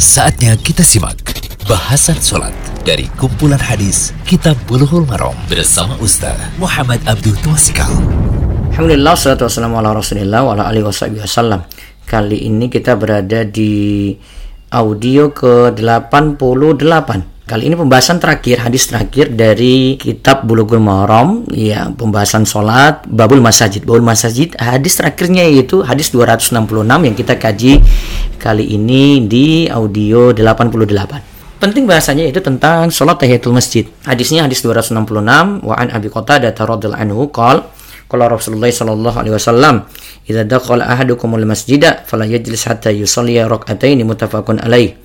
Saatnya kita simak bahasan sholat dari kumpulan hadis Kitab Bulughul Maram bersama Ustaz Muhammad Abdul Twasikal. Alhamdulillah, salatu wassalamu ala rasulillah wa ala alihi wasallam. Kali ini kita berada di audio ke-88. Kali ini pembahasan terakhir, hadis terakhir dari kitab Bulughul Maram, ya, pembahasan sholat, Babul Masajid. Babul Masajid, hadis terakhirnya yaitu hadis 266 yang kita kaji kali ini di audio 88. Penting bahasanya itu tentang sholat tahiyatul masjid. Hadisnya hadis 266 wa an Abi Qatadah radhiyallahu anhu qol qala Rasulullah sallallahu alaihi wasallam idza dakhala ahadukumul masjida fala yajlis hatta yusalli rak'ataini muttafaqun alaih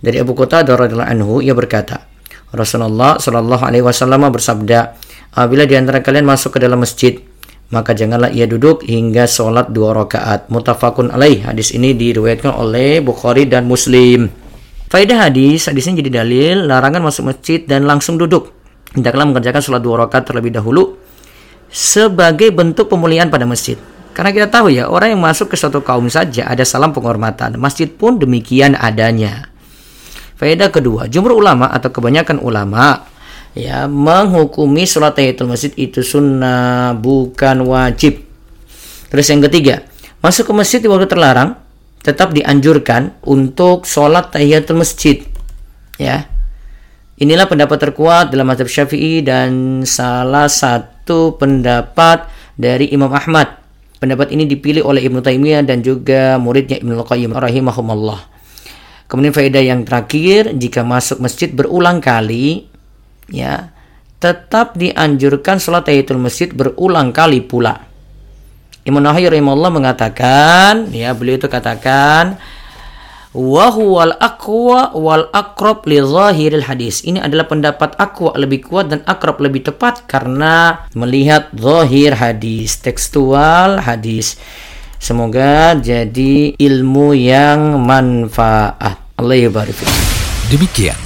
dari Abu Qatadah radhiyallahu anhu ia berkata, Rasulullah shallallahu alaihi wasallam bersabda, apabila di antara kalian masuk ke dalam masjid, maka janganlah ia duduk hingga sholat dua rakaat. Mutafakun alaih. Hadis ini diriwayatkan oleh Bukhari dan Muslim. Faidah hadis, hadisnya jadi dalil larangan masuk masjid dan langsung duduk. Hendaklah mengerjakan sholat dua rakaat terlebih dahulu sebagai bentuk pemulihan pada masjid. Karena kita tahu ya, orang yang masuk ke suatu kaum saja ada salam penghormatan. Masjid pun demikian adanya. Faedah kedua, jumhur ulama atau kebanyakan ulama ya menghukumi sholat tahiyatul masjid itu sunnah bukan wajib. Terus yang ketiga, masuk ke masjid di waktu terlarang tetap dianjurkan untuk sholat tahiyatul masjid. Ya, inilah pendapat terkuat dalam mazhab Syafi'i dan salah satu pendapat dari Imam Ahmad. Pendapat ini dipilih oleh Ibnu Taimiyah dan juga muridnya Ibnu Qayyim rahimahumullah. Kemudian faedah yang terakhir, jika masuk masjid berulang kali, ya, tetap dianjurkan sholat tahiyatul masjid berulang kali pula. Imam Nawawi rahimahullah mengatakan, ya beliau itu katakan, wa huwal aqwa wal akrab li zahiril hadis. Ini adalah pendapat aqwa lebih kuat dan akrab lebih tepat karena melihat zahir hadis, tekstual hadis. Semoga jadi ilmu yang manfaat. Allah yabarik. Demikian